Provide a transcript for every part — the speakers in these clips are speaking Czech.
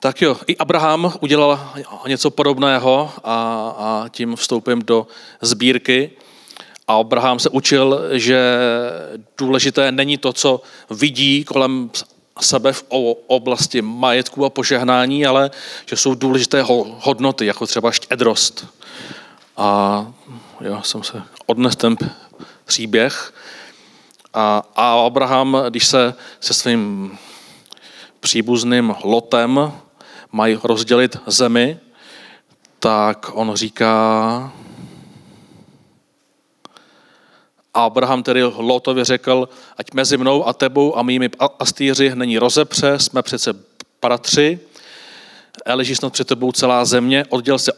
Tak jo, i Abraham udělal něco podobného a, a tím vstoupím do sbírky. A Abraham se učil, že důležité není to, co vidí kolem sebe v oblasti majetku a požehnání, ale že jsou důležité hodnoty, jako třeba štědrost. A jo, jsem se odnes ten příběh. A, a Abraham, když se se svým příbuzným Lotem mají rozdělit zemi, tak on říká, Abraham tedy Lotovi řekl, ať mezi mnou a tebou a mými astýři není rozepře, jsme přece bratři, leží snad před tebou celá země, odděl se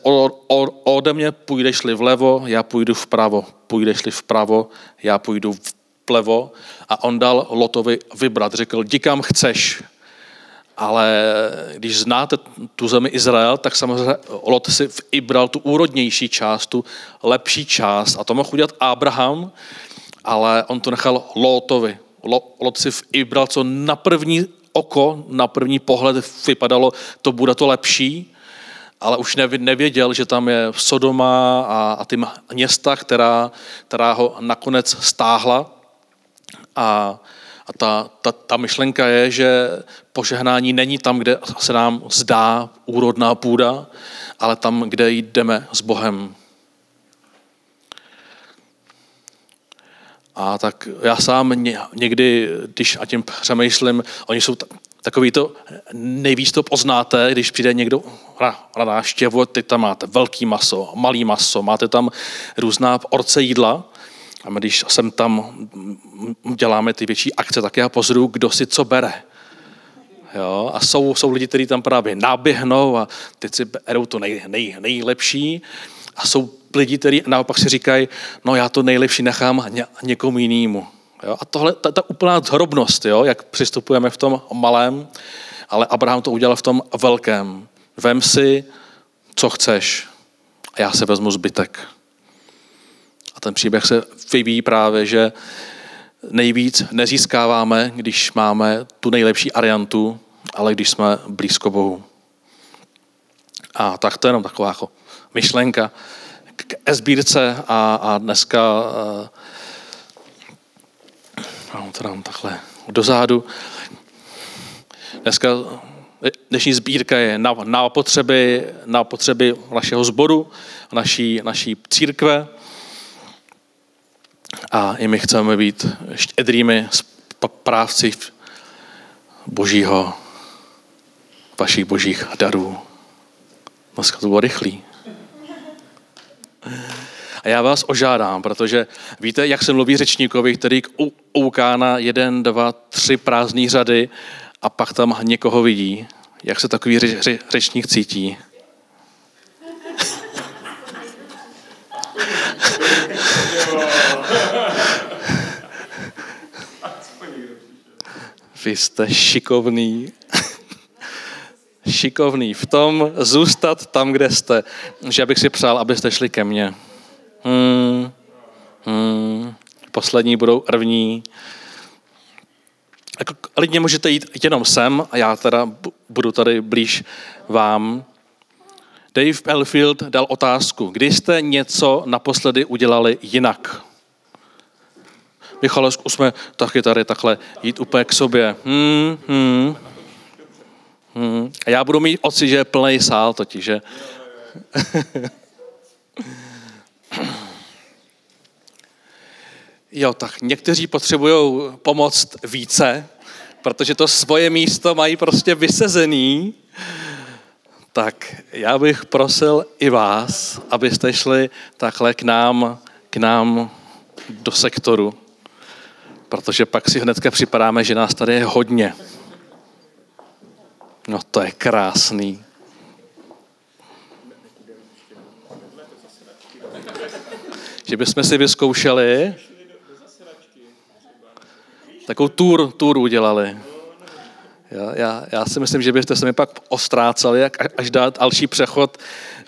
ode mě, půjdeš-li vlevo, já půjdu vpravo, půjdeš-li vpravo, já půjdu vlevo. A on dal Lotovi vybrat, řekl, jdi kam chceš, ale když znáte tu zemi Izrael, tak samozřejmě Lot si i bral tu úrodnější část, tu lepší část. A to mohl udělat Abraham, ale on to nechal Lotovi. Lot si i bral, co na první oko, na první pohled vypadalo, to bude to lepší, ale už nevěděl, že tam je Sodoma a, a ty města, která, která ho nakonec stáhla. A a ta, ta, ta myšlenka je, že požehnání není tam, kde se nám zdá úrodná půda, ale tam, kde jdeme s Bohem. A tak já sám někdy, když a tím přemýšlím, oni jsou takový to, nejvíc to poznáte, když přijde někdo na, na návštěvu, ty tam máte velký maso, malý maso, máte tam různá orce jídla a když sem tam děláme ty větší akce, tak já pozoruju, kdo si co bere. Jo? A jsou, jsou lidi, kteří tam právě naběhnou a teď si berou to nej, nej, nejlepší. A jsou lidi, kteří naopak si říkají, no já to nejlepší nechám ně, někomu jinému. Jo? A tohle, ta, ta úplná zhrobnost, jo? jak přistupujeme v tom malém, ale Abraham to udělal v tom velkém. Vem si, co chceš a já se vezmu zbytek ten příběh se vyvíjí právě, že nejvíc nezískáváme, když máme tu nejlepší ariantu, ale když jsme blízko Bohu. A tak to je jenom taková jako myšlenka k esbírce a, a dneska uh, to dám takhle dozadu. Dneska dnešní sbírka je na, na, potřeby, na potřeby našeho sboru, naší, naší církve, a i my chceme být štědrými správci božího, vašich božích darů. Dneska to bylo rychlý. A já vás ožádám, protože víte, jak se mluví řečníkovi, který kouká na jeden, dva, tři prázdné řady a pak tam někoho vidí. Jak se takový řečník cítí? Vy jste šikovný. šikovný v tom zůstat tam, kde jste. Že bych si přál, abyste šli ke mně. Hmm. Hmm. Poslední budou první. Jako, lidně můžete jít jenom sem a já teda budu tady blíž vám. Dave Elfield dal otázku, kdy jste něco naposledy udělali jinak? Michale, zkusme taky tady takhle jít úplně k sobě. Hmm, hmm. Hmm. A já budu mít oci, že je plný sál totiž, že? jo, tak někteří potřebují pomoc více, protože to svoje místo mají prostě vysezený. Tak já bych prosil i vás, abyste šli takhle k nám, k nám do sektoru protože pak si hnedka připadáme, že nás tady je hodně. No to je krásný. Že bychom si vyzkoušeli takovou tour, tour udělali. Já, já, já si myslím, že byste se mi pak ostráceli, jak až dát další přechod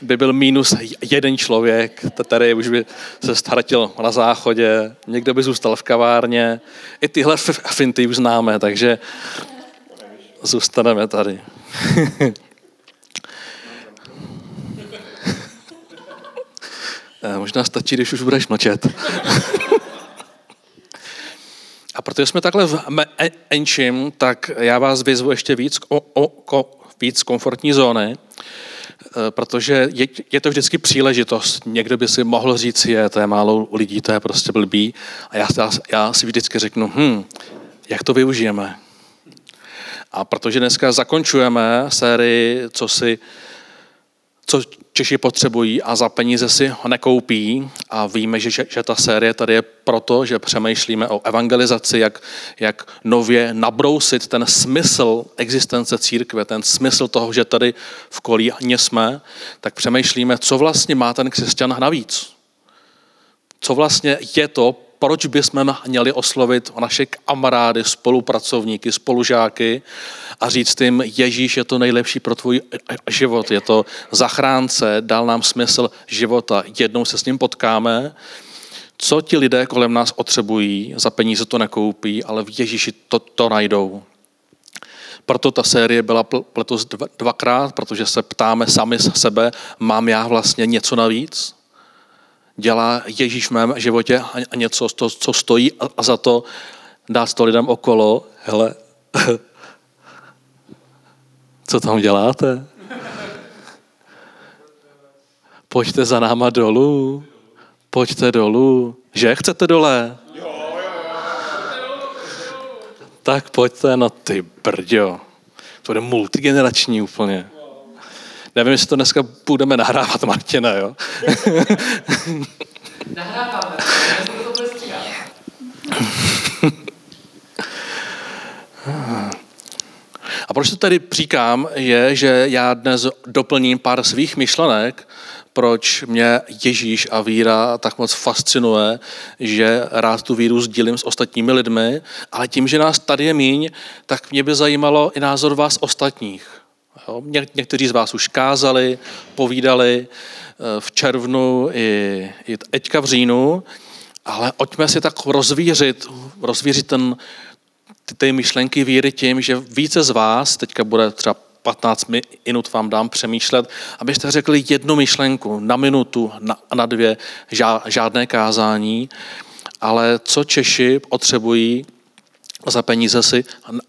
by byl minus jeden člověk, tady už by se ztratil na záchodě, někdo by zůstal v kavárně. I tyhle finty už známe, takže zůstaneme tady. Eh, možná stačí, když už budeš mlčet. A protože jsme takhle v enčím, tak já vás vyzvu ještě víc, o, o, o, víc komfortní zóny, eh, protože je, je to vždycky příležitost. Někdo by si mohl říct, je, to je málo lidí, to je prostě blbý. A já, já, já si vždycky řeknu, hm, jak to využijeme. A protože dneska zakončujeme sérii, co si, co Češi potřebují a za peníze si ho nekoupí a víme, že, že, ta série tady je proto, že přemýšlíme o evangelizaci, jak, jak nově nabrousit ten smysl existence církve, ten smysl toho, že tady v kolíně jsme, tak přemýšlíme, co vlastně má ten křesťan navíc. Co vlastně je to, proč bychom měli oslovit naše kamarády, spolupracovníky, spolužáky a říct jim, Ježíš je to nejlepší pro tvůj život, je to zachránce, dal nám smysl života, jednou se s ním potkáme, co ti lidé kolem nás potřebují, za peníze to nekoupí, ale v Ježíši to, to najdou. Proto ta série byla letos dvakrát, protože se ptáme sami sebe, mám já vlastně něco navíc? Dělá Ježíš v mém životě a něco, to, co stojí a za to dá to lidem okolo, hele, co tam děláte? Pojďte za náma dolů. Pojďte dolů. Že chcete dole? Tak pojďte, no ty brďo. To bude multigenerační úplně. Nevím, jestli to dneska budeme nahrávat, Martina, jo? Nahráváme, to A proč to tady říkám, je, že já dnes doplním pár svých myšlenek, proč mě Ježíš a víra tak moc fascinuje, že rád tu víru sdílím s ostatními lidmi, ale tím, že nás tady je míň, tak mě by zajímalo i názor vás ostatních. Jo? Ně, někteří z vás už kázali, povídali eh, v červnu i, i teďka v říjnu, ale pojďme si tak rozvířit, rozvířit ten, ty, ty myšlenky víry tím, že více z vás, teďka bude třeba 15 minut vám dám přemýšlet, abyste řekli jednu myšlenku na minutu, na, na dvě, žádné kázání, ale co Češi potřebují za peníze si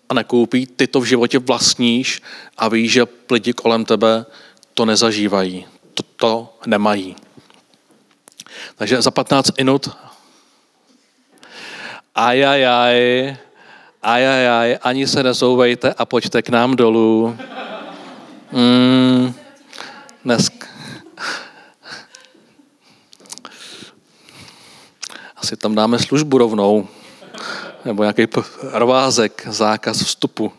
a nekoupí, ty to v životě vlastníš a víš, že lidi kolem tebe to nezažívají, to, to nemají. Takže za 15 minut ajajaj, ajajaj, ani se nezouvejte a pojďte k nám dolů. Mm, dnes... Asi tam dáme službu rovnou nebo nějaký provázek, zákaz vstupu.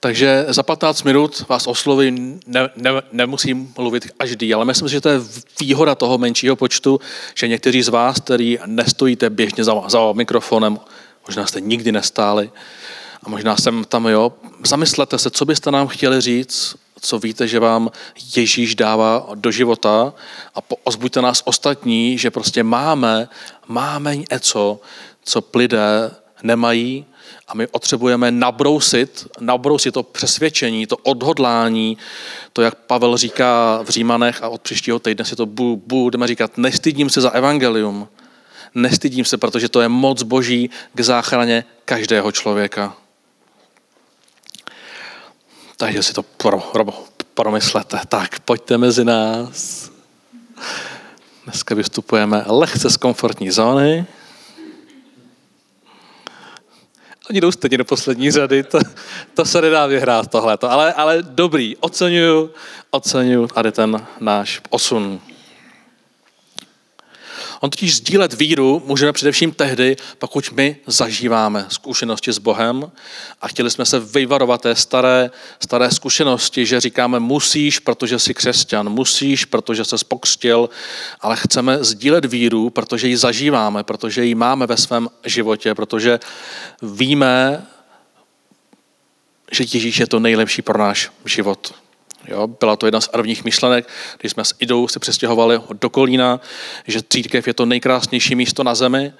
Takže za 15 minut vás osloví, ne, ne, nemusím mluvit každý, ale myslím si, že to je výhoda toho menšího počtu, že někteří z vás, který nestojíte běžně za, za mikrofonem, možná jste nikdy nestáli, a možná jsem tam, jo, zamyslete se, co byste nám chtěli říct, co víte, že vám Ježíš dává do života a ozbuďte nás ostatní, že prostě máme, máme něco, co lidé nemají a my potřebujeme nabrousit, nabrousit to přesvědčení, to odhodlání, to, jak Pavel říká v Římanech a od příštího týdne si to budeme říkat, nestydím se za evangelium, nestydím se, protože to je moc boží k záchraně každého člověka. Takže si to pro, pro, promyslete. Tak, pojďte mezi nás. Dneska vystupujeme lehce z komfortní zóny. Oni jdou stejně do poslední řady, to, to se nedá vyhrát tohle, ale, ale dobrý, oceňuju, oceňuju tady ten náš posun. On totiž sdílet víru můžeme především tehdy, pokud my zažíváme zkušenosti s Bohem a chtěli jsme se vyvarovat té staré, staré zkušenosti, že říkáme musíš, protože jsi křesťan, musíš, protože se spokstil, ale chceme sdílet víru, protože ji zažíváme, protože ji máme ve svém životě, protože víme, že Ježíš je to nejlepší pro náš život. Jo, byla to jedna z prvních myšlenek, když jsme s Idou se přestěhovali do Kolína, že církev je to nejkrásnější místo na zemi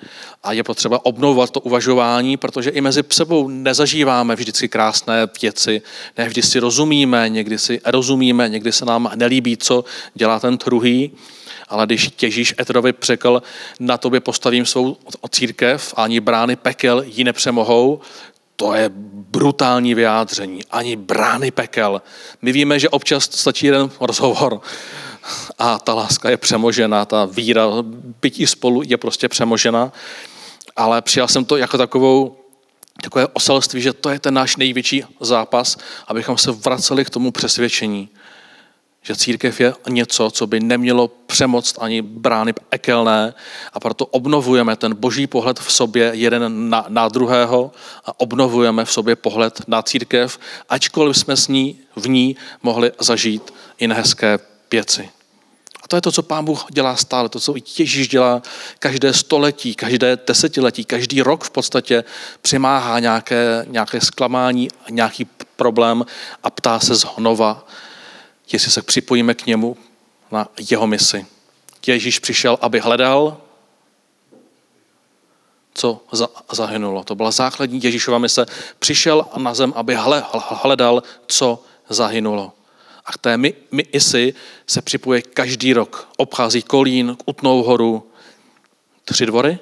a je potřeba obnovovat to uvažování, protože i mezi sebou nezažíváme vždycky krásné věci, ne vždy si rozumíme, někdy si rozumíme, někdy se nám nelíbí, co dělá ten druhý, ale když těžíš Etrovi překl, na tobě postavím svou církev a ani brány pekel ji nepřemohou, to je brutální vyjádření. Ani brány pekel. My víme, že občas stačí jeden rozhovor a ta láska je přemožena, ta víra, bytí spolu je prostě přemožena. Ale přijal jsem to jako takovou takové oselství, že to je ten náš největší zápas, abychom se vraceli k tomu přesvědčení, že církev je něco, co by nemělo přemoct ani brány ekelné a proto obnovujeme ten boží pohled v sobě jeden na, na druhého a obnovujeme v sobě pohled na církev, ačkoliv jsme s ní, v ní mohli zažít i nehezké věci. A to je to, co Pán Bůh dělá stále, to, co Ježíš dělá každé století, každé desetiletí, každý rok v podstatě přimáhá nějaké, nějaké zklamání, nějaký problém a ptá se znova, jestli se připojíme k němu na jeho misi. Ježíš přišel, aby hledal, co zahynulo. To byla základní Ježíšova mise. Přišel na zem, aby hledal, co zahynulo. A k té misi se připuje každý rok. Obchází Kolín, Utnou horu, tři dvory?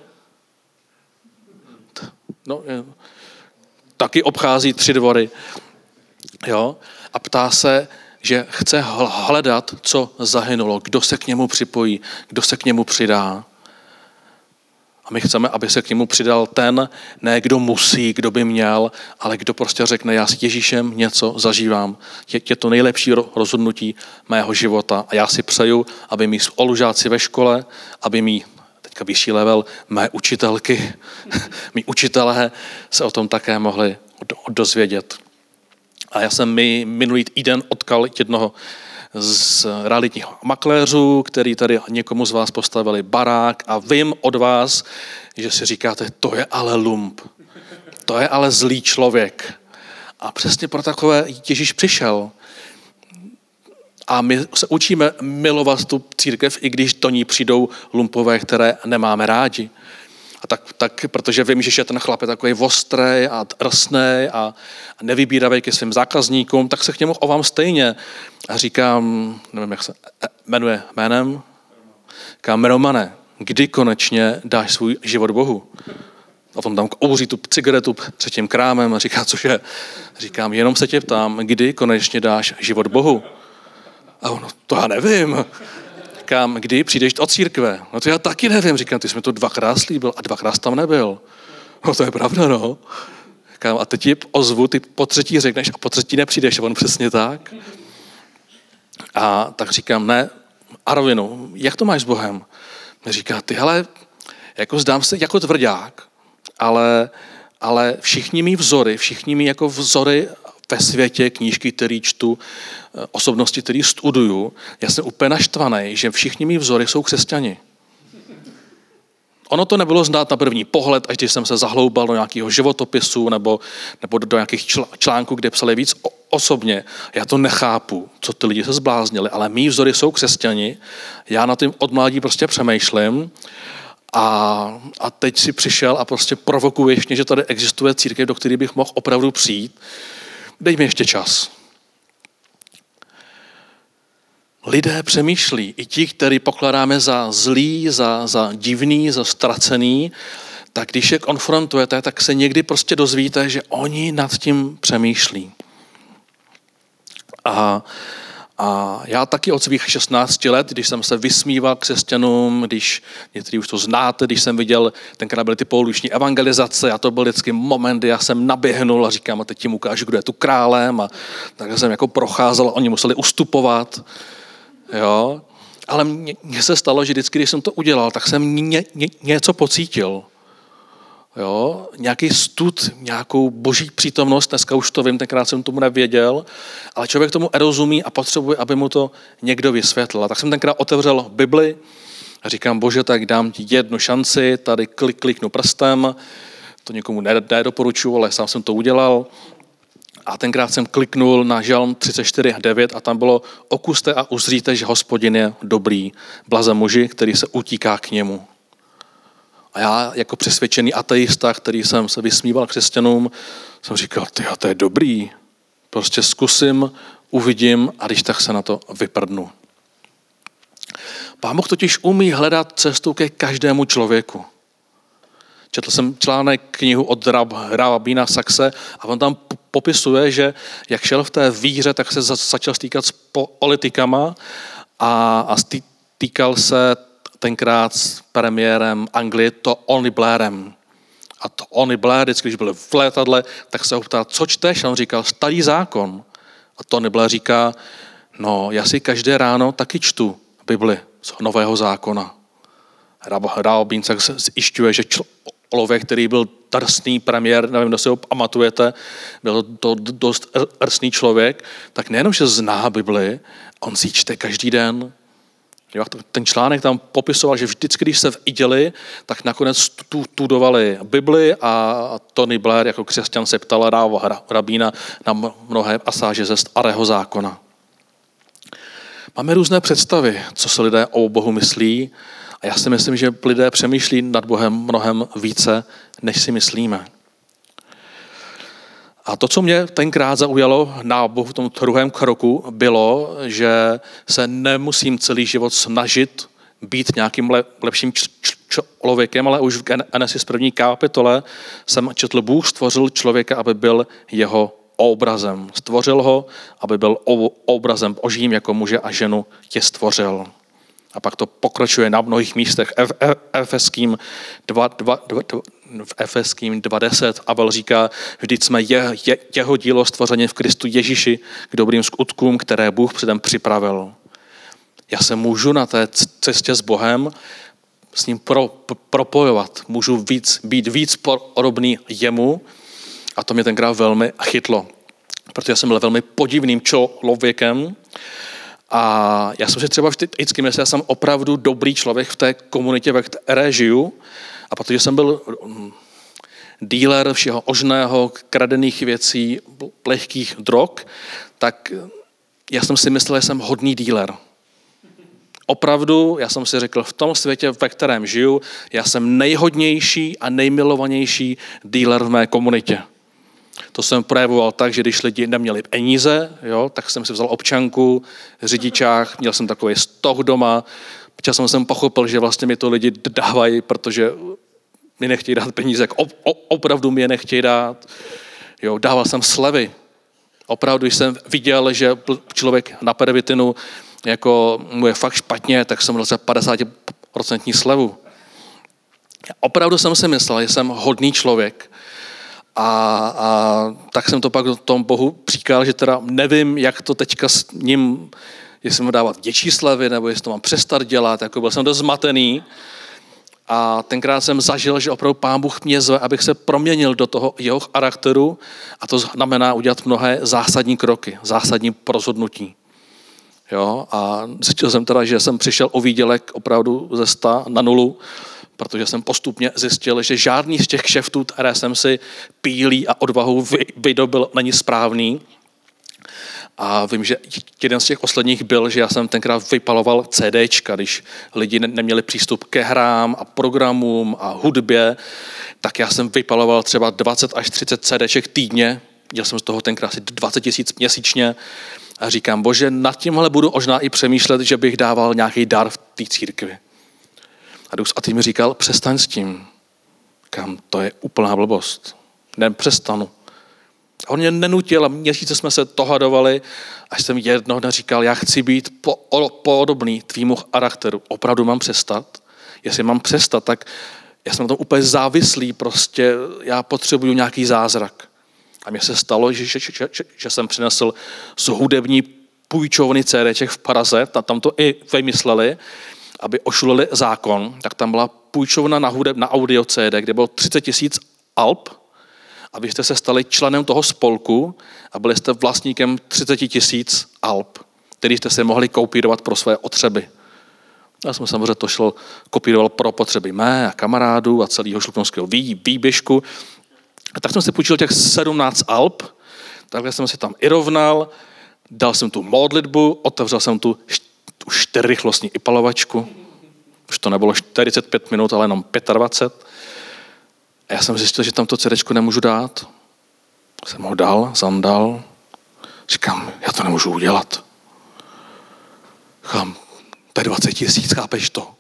No, taky obchází tři dvory. Jo? A ptá se, že chce hledat, co zahynulo, kdo se k němu připojí, kdo se k němu přidá. A my chceme, aby se k němu přidal ten, ne kdo musí, kdo by měl, ale kdo prostě řekne, já s Ježíšem něco zažívám. Je, je to nejlepší rozhodnutí mého života a já si přeju, aby mý olužáci ve škole, aby mý teďka vyšší level, mé učitelky, mý učitelé se o tom také mohli dozvědět. A já jsem mi minulý týden odkal jednoho z realitních makléřů, který tady někomu z vás postavili barák a vím od vás, že si říkáte, to je ale lump, to je ale zlý člověk. A přesně pro takové Ježíš přišel. A my se učíme milovat tu církev, i když do ní přijdou lumpové, které nemáme rádi. A tak, tak, protože vím, že ten chlap je takový ostrý a drsný a, a nevybíravý ke svým zákazníkům, tak se k němu ovám stejně. A říkám, nevím, jak se e, jmenuje jménem, říkám, Romane, kdy konečně dáš svůj život Bohu? A on tam kouří tu cigaretu před tím krámem a říká, cože? Říkám, jenom se tě ptám, kdy konečně dáš život Bohu? A ono, to já nevím. Říkám, kdy přijdeš od církve? No to já taky nevím. Říkám, ty jsi mi to dvakrát slíbil a dvakrát tam nebyl. No to je pravda, no. Říkám, a teď ti ozvu, ty po třetí řekneš a po třetí nepřijdeš. A on přesně tak. A tak říkám, ne, Arvinu, jak to máš s Bohem? Mě říká, ty hele, jako zdám se jako tvrdák, ale, ale všichni mý vzory, všichni mý jako vzory ve světě, knížky, které čtu, eh, osobnosti, které studuju, já jsem úplně naštvaný, že všichni mý vzory jsou křesťani. Ono to nebylo znát na první pohled, až když jsem se zahloubal do nějakého životopisu nebo, nebo do nějakých článků, kde psali víc osobně. Já to nechápu, co ty lidi se zbláznili, ale mý vzory jsou křesťani. Já na tím od mládí prostě přemýšlím a, a teď si přišel a prostě provokuješ mě, že tady existuje církev, do které bych mohl opravdu přijít dej mi ještě čas. Lidé přemýšlí, i ti, který pokládáme za zlý, za, za divný, za ztracený, tak když je konfrontujete, tak se někdy prostě dozvíte, že oni nad tím přemýšlí. A a já taky od svých 16 let, když jsem se vysmíval křesťanům, když někteří už to znáte, když jsem viděl, tenkrát byly ty pouliční evangelizace a to byl vždycky moment, kdy já jsem naběhnul a říkám, a teď ti ukážu, kdo je tu králem a tak jsem jako procházel oni museli ustupovat. Jo? Ale mně se stalo, že vždycky, když jsem to udělal, tak jsem ně, ně, něco pocítil jo, nějaký stud, nějakou boží přítomnost, dneska už to vím, tenkrát jsem tomu nevěděl, ale člověk tomu rozumí a potřebuje, aby mu to někdo vysvětlil. tak jsem tenkrát otevřel Bibli a říkám, bože, tak dám ti jednu šanci, tady klik, kliknu prstem, to někomu nedoporučuji, ale sám jsem to udělal. A tenkrát jsem kliknul na žalm 34.9 a tam bylo okuste a uzříte, že hospodin je dobrý, blaze muži, který se utíká k němu. A já jako přesvědčený ateista, který jsem se vysmíval křesťanům, jsem říkal, ty to je dobrý. Prostě zkusím, uvidím a když tak se na to vyprdnu. Pán Boh totiž umí hledat cestu ke každému člověku. Četl jsem článek knihu od Rabína Saxe a on tam popisuje, že jak šel v té víře, tak se začal stýkat s politikama a, a stýkal se tenkrát s premiérem Anglie to Tony Blairem. A to Tony Blair, vždycky, když byl v letadle, tak se ho ptal, co čteš? A on říkal, starý zákon. A Tony Blair říká, no já si každé ráno taky čtu Bibli z Nového zákona. Rabín se zjišťuje, že člověk, který byl drsný premiér, nevím, kdo si ho pamatujete, byl to dost drsný člověk, tak nejenom, že zná Bibli, on si čte každý den. Ten článek tam popisoval, že vždycky, když se viděli, tak nakonec tudovali Bibli a Tony Blair jako křesťan se ptal Ráva rabína na mnohé pasáže ze starého zákona. Máme různé představy, co se lidé o Bohu myslí, a já si myslím, že lidé přemýšlí nad Bohem mnohem více, než si myslíme. A to, co mě tenkrát zaujalo na Bohu v tom druhém kroku, bylo, že se nemusím celý život snažit být nějakým lepším člověkem, ale už v Genesis první kapitole jsem četl, Bůh stvořil člověka, aby byl jeho obrazem. Stvořil ho, aby byl obrazem božím, jako muže a ženu tě stvořil. A pak to pokračuje na mnohých místech. Efeským 2, 2, 2, v Efeským 2.10 Abel říká, vždyť jsme je, je, jeho dílo stvořeně v Kristu Ježíši k dobrým skutkům, které Bůh předem připravil. Já se můžu na té cestě s Bohem s ním pro, propojovat. Můžu víc, být víc podobný jemu a to mě tenkrát velmi chytlo. Protože jsem byl velmi podivným člověkem, a já jsem si třeba vždycky myslel, že jsem opravdu dobrý člověk v té komunitě, ve které žiju. A protože jsem byl mm, díler všeho ožného, kradených věcí, lehkých drog, tak já jsem si myslel, že jsem hodný díler. Opravdu, já jsem si řekl, v tom světě, ve kterém žiju, já jsem nejhodnější a nejmilovanější díler v mé komunitě. To jsem projevoval tak, že když lidi neměli peníze, jo, tak jsem si vzal občanku, řidičák, měl jsem takový stoch doma, časem jsem pochopil, že vlastně mi to lidi dávají, protože mi nechtějí dát peníze, jak opravdu mi je nechtějí dát. Jo, dával jsem slevy. Opravdu, když jsem viděl, že člověk na pervitinu jako mu je fakt špatně, tak jsem dal 50% slevu. Opravdu jsem si myslel, že jsem hodný člověk, a, a tak jsem to pak tomu Bohu říkal, že teda nevím, jak to teďka s ním, jestli mu dávat děčí slavy, nebo jestli to mám přestat dělat, jako byl jsem dost zmatený. A tenkrát jsem zažil, že opravdu Pán Bůh mě zve, abych se proměnil do toho jeho charakteru a to znamená udělat mnohé zásadní kroky, zásadní rozhodnutí. Jo? A zjistil jsem teda, že jsem přišel o výdělek opravdu ze 100 na nulu, protože jsem postupně zjistil, že žádný z těch kšeftů, které jsem si pílí a odvahou vydobil, není správný. A vím, že jeden z těch posledních byl, že já jsem tenkrát vypaloval CDčka, když lidi neměli přístup ke hrám a programům a hudbě, tak já jsem vypaloval třeba 20 až 30 CDček týdně, dělal jsem z toho tenkrát asi 20 tisíc měsíčně a říkám, bože, nad tímhle budu možná i přemýšlet, že bych dával nějaký dar v té církvi. A Duch Svatý mi říkal, přestaň s tím. Kam, to je úplná blbost. Nepřestanu. A on mě nenutil a měsíce jsme se tohadovali, až jsem jednoho dne říkal, já chci být po, podobný tvýmu charakteru. Opravdu mám přestat? Jestli mám přestat, tak já jsem na tom úplně závislý, prostě já potřebuju nějaký zázrak. A mně se stalo, že, že, že, že, že jsem přinesl z hudební půjčovny CDček v Praze, tam to i vymysleli, aby ošulili zákon, tak tam byla půjčovna na, hudeb, na audio CD, kde bylo 30 tisíc alb a vy jste se stali členem toho spolku a byli jste vlastníkem 30 tisíc alb, který jste si mohli kopírovat pro své otřeby. Já jsem samozřejmě to šel, kopíroval pro potřeby mé a kamarádů a celého šlupnovského výběžku. A tak jsem si půjčil těch 17 alb, takhle jsem si tam i rovnal, dal jsem tu modlitbu, otevřel jsem tu, tu čtyřrychlostní ipalovačku, už to nebylo 45 minut, ale jenom 25. A já jsem zjistil, že tam to CD nemůžu dát. Jsem ho dal, zandal. Říkám, já to nemůžu udělat. Říkám, to je 20 tisíc, chápeš to?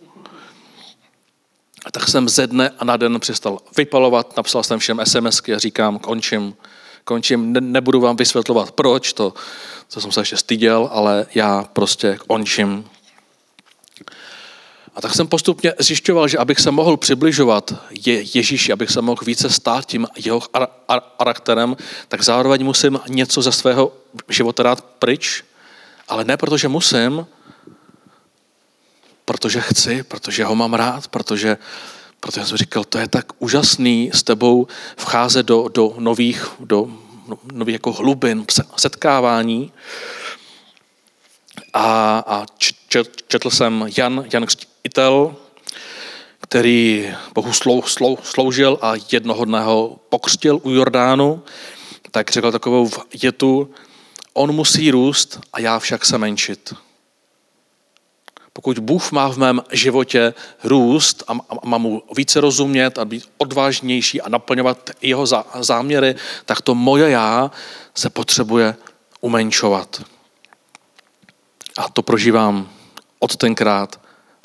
A tak jsem ze dne a na den přestal vypalovat, napsal jsem všem SMSky a říkám, končím, končím, ne, nebudu vám vysvětlovat proč, to, to jsem se ještě styděl, ale já prostě končím. A tak jsem postupně zjišťoval, že abych se mohl přibližovat je Ježíši, abych se mohl více stát tím jeho charakterem, tak zároveň musím něco ze svého života dát pryč, ale ne protože musím, protože chci, protože ho mám rád, protože, protože jsem říkal, to je tak úžasný s tebou vcházet do, do nových, do nových jako hlubin, setkávání. A, a četl jsem Jan, Jan Křtitel, který Bohu slou, slou, sloužil a jednoho dne ho pokrstil u Jordánu, tak řekl takovou větu, on musí růst a já však se menšit. Pokud Bůh má v mém životě růst a má mu více rozumět a být odvážnější a naplňovat jeho záměry, tak to moje já se potřebuje umenšovat. A to prožívám od tenkrát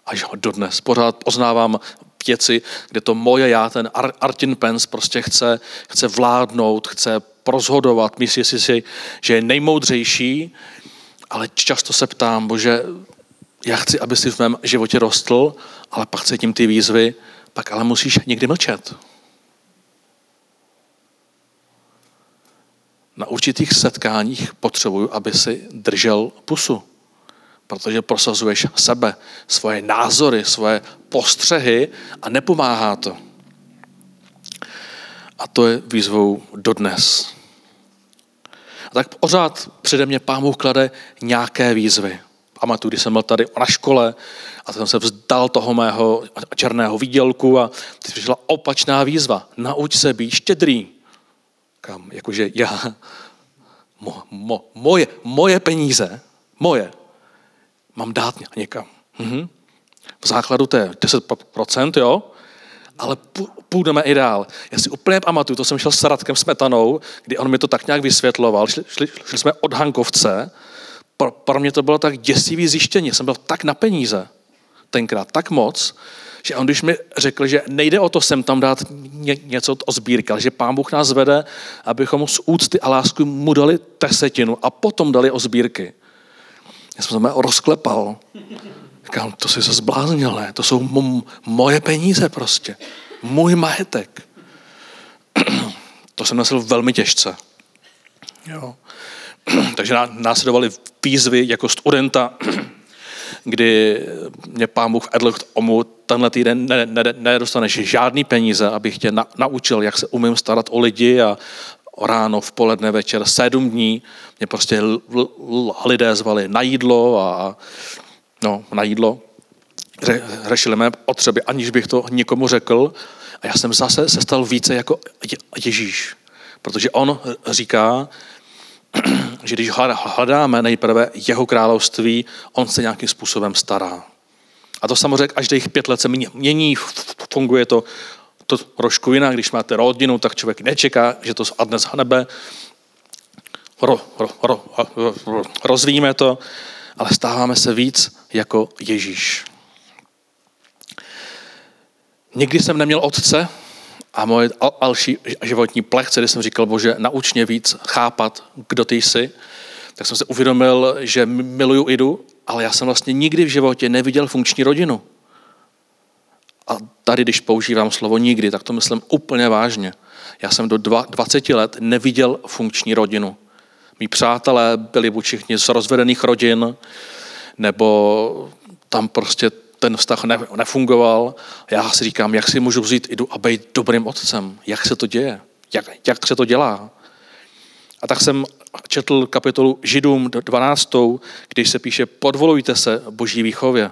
až do dnes. Pořád poznávám věci, kde to moje já, ten Artin Pence, prostě chce, chce vládnout, chce rozhodovat, myslí si, že je nejmoudřejší, ale často se ptám, bože, já chci, aby si v mém životě rostl, ale pak cítím ty výzvy, pak ale musíš někdy mlčet. Na určitých setkáních potřebuju, aby si držel pusu, protože prosazuješ sebe, svoje názory, svoje postřehy a nepomáhá to. A to je výzvou dodnes. A tak pořád přede mě Bůh klade nějaké výzvy pamatuju, když jsem byl tady na škole a jsem se vzdal toho mého černého výdělku a teď přišla opačná výzva. Nauč se být štědrý. Kam? Jakože já, mo, mo, moje, moje peníze, moje, mám dát někam. Mhm. V základu to je 10%, jo? ale půjdeme i dál. Já si úplně pamatuju, to jsem šel s Radkem Smetanou, kdy on mi to tak nějak vysvětloval. Šli, šli, šli jsme od Hankovce pro, pro mě to bylo tak děsivý zjištění. Jsem byl tak na peníze tenkrát, tak moc, že on když mi řekl, že nejde o to sem tam dát ně, něco o sbírky, ale že pán Bůh nás vede, abychom z úcty a lásky mu dali desetinu a potom dali o sbírky. Já jsem se rozklepal. Říkám, to si se zbláznil, ne? To jsou m- moje peníze prostě. Můj majetek. to jsem nesl velmi těžce. Jo. Takže následovaly výzvy jako studenta, kdy mě pán Bůh vedl k tomu, tenhle týden ne, ne žádný peníze, abych tě na, naučil, jak se umím starat o lidi a ráno, v poledne, večer, sedm dní mě prostě l, l, lidé zvali na jídlo a no, na jídlo. Ře, řešili mé potřeby, aniž bych to někomu řekl. A já jsem zase se stal více jako Ježíš. Protože on říká, že když hledáme nejprve jeho království, on se nějakým způsobem stará. A to samozřejmě až těch pět let se mění, funguje to, to trošku jinak. Když máte rodinu, tak člověk nečeká, že to spadne z nebe. Ro, ro, ro, ro, rozvíjíme to, ale stáváme se víc jako Ježíš. Nikdy jsem neměl otce, a moje další životní plechce, kdy jsem říkal, bože, nauč mě víc chápat, kdo ty jsi, tak jsem se uvědomil, že miluju Idu, ale já jsem vlastně nikdy v životě neviděl funkční rodinu. A tady, když používám slovo nikdy, tak to myslím úplně vážně. Já jsem do 20 let neviděl funkční rodinu. Mí přátelé byli buď všichni z rozvedených rodin, nebo tam prostě ten vztah ne, nefungoval. Já si říkám, jak si můžu vzít jdu a být dobrým otcem. Jak se to děje? Jak, jak se to dělá? A tak jsem četl kapitolu Židům 12, když se píše, podvolujte se boží výchově.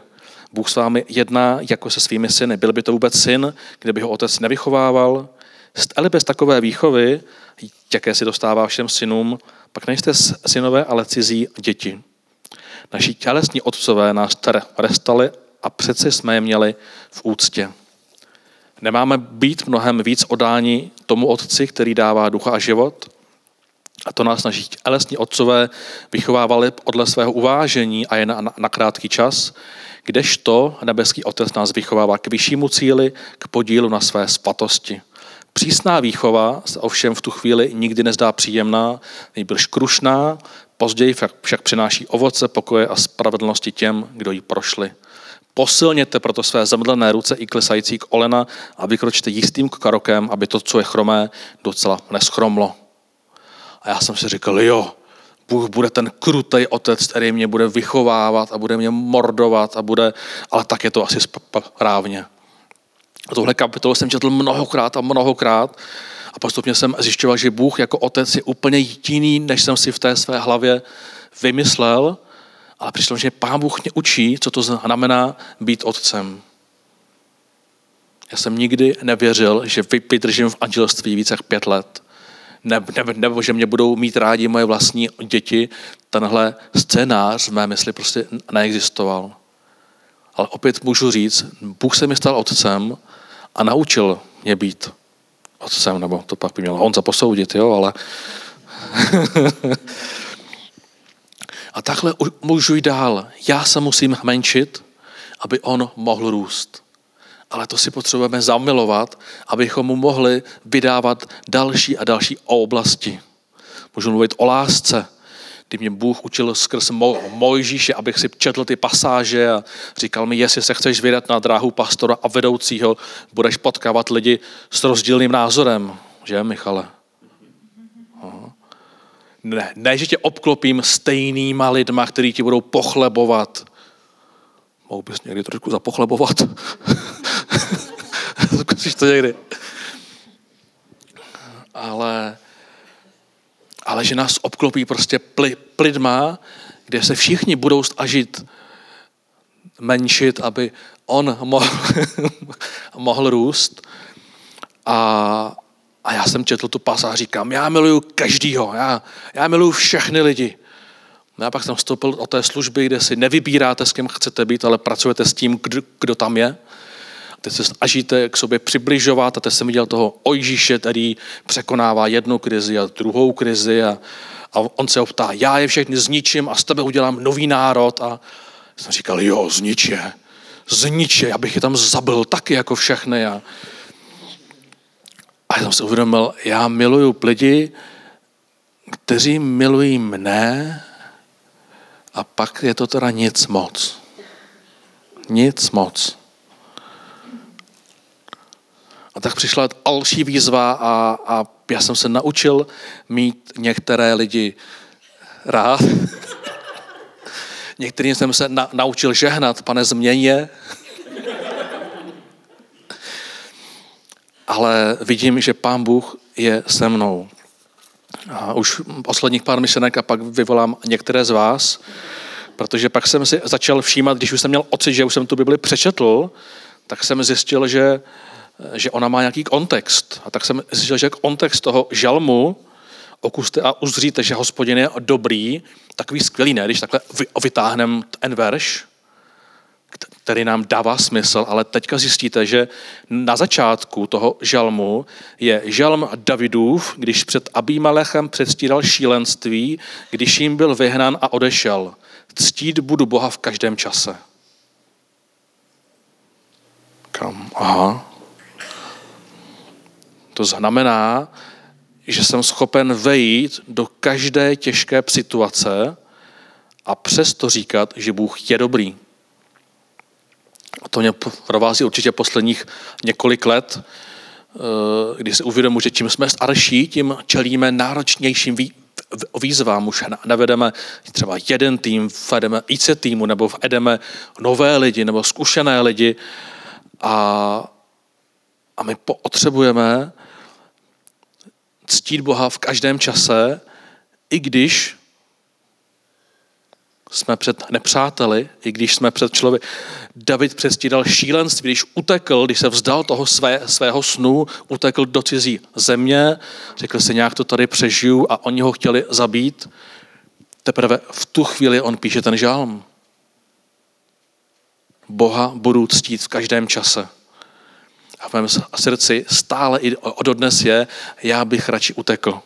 Bůh s vámi jedná jako se svými syny. Byl by to vůbec syn, kde by ho otec nevychovával? Ale bez takové výchovy, jaké si dostává všem synům, Pak nejste synové, ale cizí děti. Naši tělesní otcové nás trestali a přece jsme je měli v úctě. Nemáme být mnohem víc odáni tomu otci, který dává ducha a život? A to nás naši tělesní otcové vychovávali podle svého uvážení a jen na, na krátký čas, kdežto nebeský otec nás vychovává k vyššímu cíli, k podílu na své svatosti. Přísná výchova se ovšem v tu chvíli nikdy nezdá příjemná, nejbrž krušná, později však přináší ovoce, pokoje a spravedlnosti těm, kdo ji prošli. Posilněte proto své zemdlené ruce i klesající k olena a vykročte jistým krokem, aby to, co je chromé, docela neschromlo. A já jsem si říkal, jo, Bůh bude ten krutej otec, který mě bude vychovávat a bude mě mordovat a bude, ale tak je to asi správně. A tohle kapitolu jsem četl mnohokrát a mnohokrát a postupně jsem zjišťoval, že Bůh jako otec je úplně jiný, než jsem si v té své hlavě vymyslel, ale přišlo, že Pán Bůh mě učí, co to znamená být otcem. Já jsem nikdy nevěřil, že vydržím v anželství více jak pět let. Nebo, nebo, nebo že mě budou mít rádi moje vlastní děti. Tenhle scénář v mé mysli prostě neexistoval. Ale opět můžu říct, Bůh se mi stal otcem a naučil mě být otcem, nebo to pak by měl on zaposoudit, jo, ale... a takhle můžu jít dál. Já se musím menšit, aby on mohl růst. Ale to si potřebujeme zamilovat, abychom mu mohli vydávat další a další oblasti. Můžu mluvit o lásce, kdy mě Bůh učil skrz Mojžíše, abych si četl ty pasáže a říkal mi, jestli se chceš vydat na dráhu pastora a vedoucího, budeš potkávat lidi s rozdílným názorem. Že, Michale? Ne, ne, že tě obklopím stejnýma lidma, který ti budou pochlebovat. Mohu bys někdy trošku zapochlebovat? Zkusíš to někdy. Ale ale že nás obklopí prostě pli, plidma, kde se všichni budou snažit menšit, aby on mohl, mohl růst. A, a já jsem četl tu pas a říkám, já miluju každýho, já, já miluju všechny lidi. No a pak jsem vstoupil o té služby, kde si nevybíráte, s kým chcete být, ale pracujete s tím, kdo, kdo tam je. Teď se snažíte k sobě přibližovat a teď jsem viděl toho Ojžíše, který překonává jednu krizi a druhou krizi a, a on se optá, já je všechny zničím a z tebe udělám nový národ. A jsem říkal, jo, znič je, znič je, abych je tam zabil taky jako všechny. A, a jsem si uvědomil, já miluju lidi, kteří milují mne a pak je to teda nic moc. Nic moc. A tak přišla další výzva a, a já jsem se naučil mít některé lidi rád. Některým jsem se na, naučil žehnat, pane, změně. Ale vidím, že pán Bůh je se mnou. A už posledních pár myšlenek a pak vyvolám některé z vás, protože pak jsem si začal všímat, když už jsem měl ocit, že už jsem tu Bibli přečetl, tak jsem zjistil, že že ona má nějaký kontext. A tak jsem zjistil, že kontext toho žalmu, okuste a uzříte, že hospodin je dobrý, takový skvělý, ne? Když takhle vytáhneme ten verš, který nám dává smysl, ale teďka zjistíte, že na začátku toho žalmu je žalm Davidův, když před Abímalechem předstíral šílenství, když jim byl vyhnán a odešel. Ctít budu Boha v každém čase. Kam? Aha. To znamená, že jsem schopen vejít do každé těžké situace a přesto říkat, že Bůh je dobrý. To mě provází určitě posledních několik let, eh, kdy si uvědomuji, že čím jsme starší, tím čelíme náročnějším výzvám. Už nevedeme třeba jeden tým, vedeme více týmu, nebo vedeme nové lidi, nebo zkušené lidi. A, a my potřebujeme ctít Boha v každém čase, i když jsme před nepřáteli, i když jsme před člověk. David přestídal šílenství, když utekl, když se vzdal toho své, svého snu, utekl do cizí země, řekl si, nějak to tady přežiju a oni ho chtěli zabít. Teprve v tu chvíli on píše ten žálm. Boha budu ctít v každém čase. A v mém srdci stále i dodnes je, já bych radši utekl.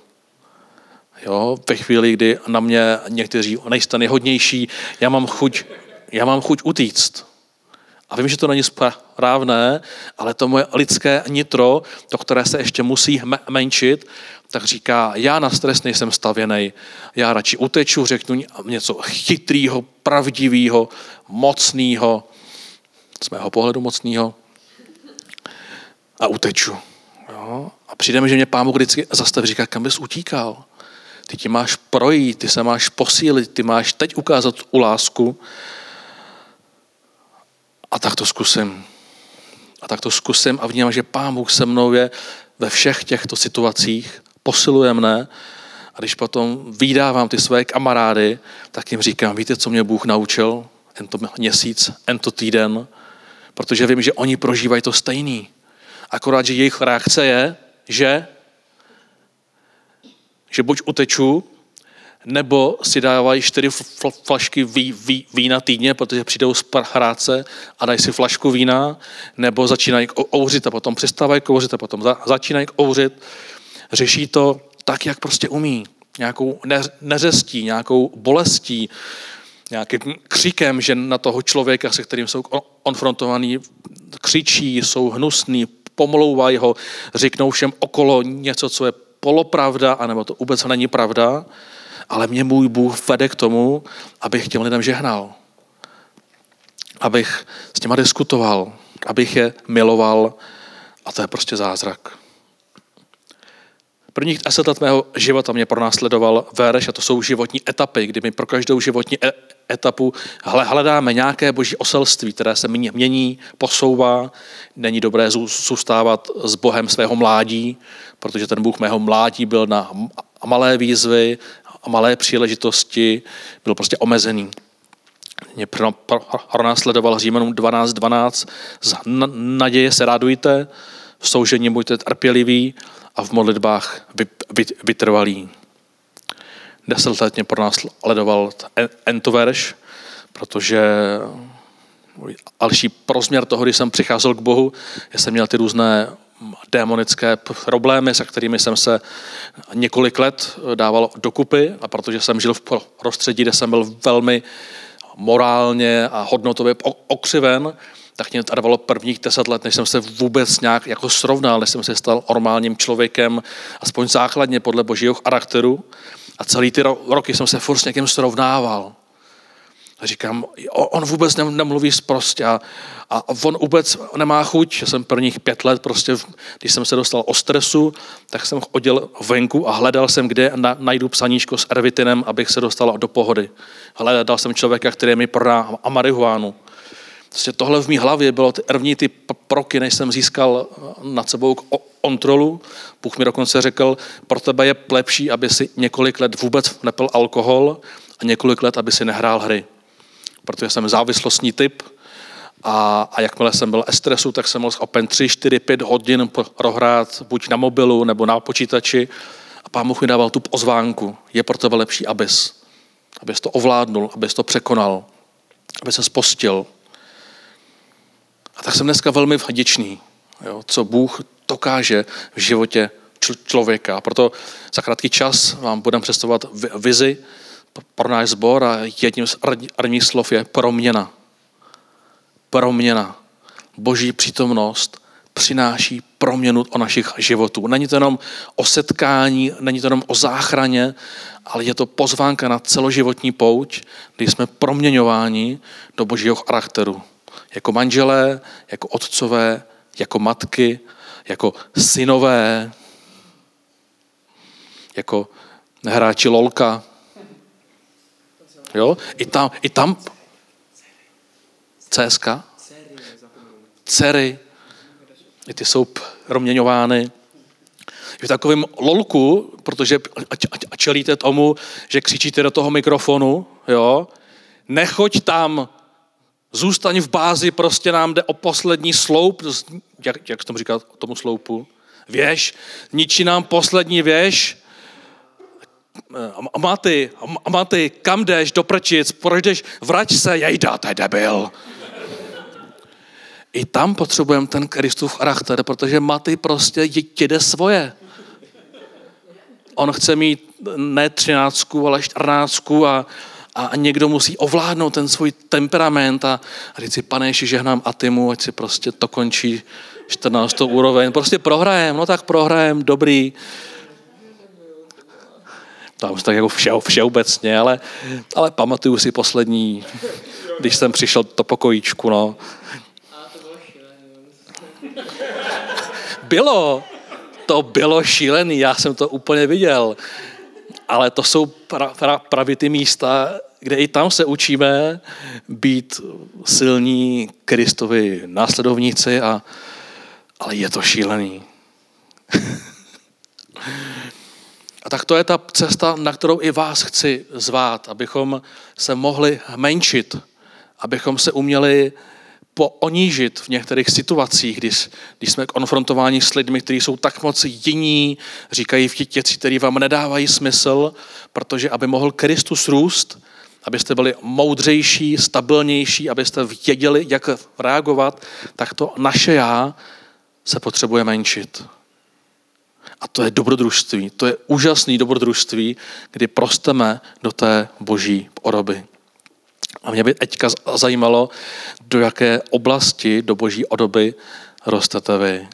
Jo, ve chvíli, kdy na mě někteří nejste nejhodnější, já mám chuť, já mám chuť utíct. A vím, že to není správné, ale to moje lidské nitro, to, které se ještě musí menšit, tak říká, já na stres nejsem stavěný, já radši uteču, řeknu něco chytrýho, pravdivého, mocného, z mého pohledu mocného, a uteču. Jo? A přijde mi, že mě pán Bůh vždycky zastaví, říká, kam bys utíkal? Ty ti máš projít, ty se máš posílit, ty máš teď ukázat u lásku. A tak to zkusím. A tak to zkusím a vnímám, že Pán Bůh se mnou je ve všech těchto situacích, posiluje mne a když potom vydávám ty své kamarády, tak jim říkám, víte, co mě Bůh naučil? Tento měsíc, tento týden, protože vím, že oni prožívají to stejný. Akorát, že jejich reakce je, že že buď uteču, nebo si dávají čtyři flašky ví, ví, vína týdně, protože přijdou z práce a dají si flašku vína, nebo začínají kouřit a potom přestávají kouřit a potom za, začínají kouřit. Řeší to tak, jak prostě umí. Nějakou neřestí, nějakou bolestí, nějakým křikem, že na toho člověka, se kterým jsou konfrontovaní, křičí, jsou hnusný, pomlouvají ho, řeknou všem okolo něco, co je polopravda, anebo to vůbec není pravda, ale mě můj Bůh vede k tomu, abych těm lidem žehnal. Abych s těma diskutoval, abych je miloval a to je prostě zázrak. Prvních deset let mého života mě pronásledoval verš a to jsou životní etapy, kdy my pro každou životní e- etapu hledáme nějaké boží oselství, které se mění, posouvá. Není dobré zůstávat s Bohem svého mládí, protože ten Bůh mého mládí byl na malé výzvy a malé příležitosti, byl prostě omezený. Mě pronásledoval Římanům 12.12. 12. Z naděje se radujte, v soužení buďte trpěliví a v modlitbách vytrvalí. Deset let mě pro nás ledoval entoverš, protože další prozměr toho, když jsem přicházel k Bohu, já jsem měl ty různé démonické problémy, se kterými jsem se několik let dával dokupy a protože jsem žil v prostředí, kde jsem byl velmi morálně a hodnotově okřiven, tak mě trvalo prvních deset let, než jsem se vůbec nějak jako srovnal, než jsem se stal normálním člověkem, aspoň základně podle božího charakteru. A celý ty roky jsem se furt s někým srovnával. A říkám, on vůbec nemluví zprostě a, a on vůbec nemá chuť. Já jsem prvních pět let prostě, když jsem se dostal o stresu, tak jsem chodil venku a hledal jsem, kde najdu psaníčko s ervitinem, abych se dostal do pohody. Hledal jsem člověka, který mi prodá a marihuánu. Prostě tohle v mý hlavě bylo ty první ty proky, než jsem získal nad sebou kontrolu. Bůh mi dokonce řekl, pro tebe je lepší, aby si několik let vůbec nepil alkohol a několik let, aby si nehrál hry. Protože jsem závislostní typ a, a jakmile jsem byl stresu, tak jsem mohl open 3, 4, 5 hodin prohrát buď na mobilu nebo na počítači a pán Bůh mi dával tu pozvánku. Je pro tebe lepší, abys. Abys to ovládnul, abys to překonal, aby se spostil, a tak jsem dneska velmi vděčný, jo, co Bůh dokáže v životě člověka. A proto za krátký čas vám budeme představovat vizi pro náš sbor a jedním z prvních slov je proměna. Proměna. Boží přítomnost přináší proměnu o našich životů. Není to jenom o setkání, není to jenom o záchraně, ale je to pozvánka na celoživotní pouť, kdy jsme proměňováni do božího charakteru. Jako manželé, jako otcové, jako matky, jako synové, jako hráči lolka. Jo? I tam, i tam CSK, dcery, i ty jsou proměňovány. V takovém lolku, protože čelíte tomu, že křičíte do toho mikrofonu, jo, nechoď tam, zůstaň v bázi, prostě nám jde o poslední sloup, jak, jak tomu říkat tomu sloupu, věž, ničí nám poslední věž, a Maty, a Maty, kam jdeš, do prčic, proč jdeš, vrať se, jejda, to debil. I tam potřebujeme ten Kristův charakter, protože Maty prostě jde svoje. On chce mít ne třináctku, ale čtrnáctku a, a někdo musí ovládnout ten svůj temperament a, říct si, pane Ježíši, žehnám Atimu, ať si prostě to končí 14. úroveň. Prostě prohrajem, no tak prohrajem, dobrý. Už tak jako vše, všeobecně, ale, ale pamatuju si poslední, když jsem přišel do pokojíčku, no. Bylo, to bylo šílený, já jsem to úplně viděl. Ale to jsou pra, pra, právě ty místa, kde i tam se učíme být silní Kristovi následovníci, a, ale je to šílený. a tak to je ta cesta, na kterou i vás chci zvát, abychom se mohli menšit, abychom se uměli poonížit v některých situacích, když, když jsme konfrontováni s lidmi, kteří jsou tak moc jiní, říkají v věci, které vám nedávají smysl, protože aby mohl Kristus růst, abyste byli moudřejší, stabilnější, abyste věděli, jak reagovat, tak to naše já se potřebuje menšit. A to je dobrodružství. To je úžasný dobrodružství, kdy prosteme do té boží oroby. A mě by teďka zajímalo, do jaké oblasti do boží odoby rostete vy.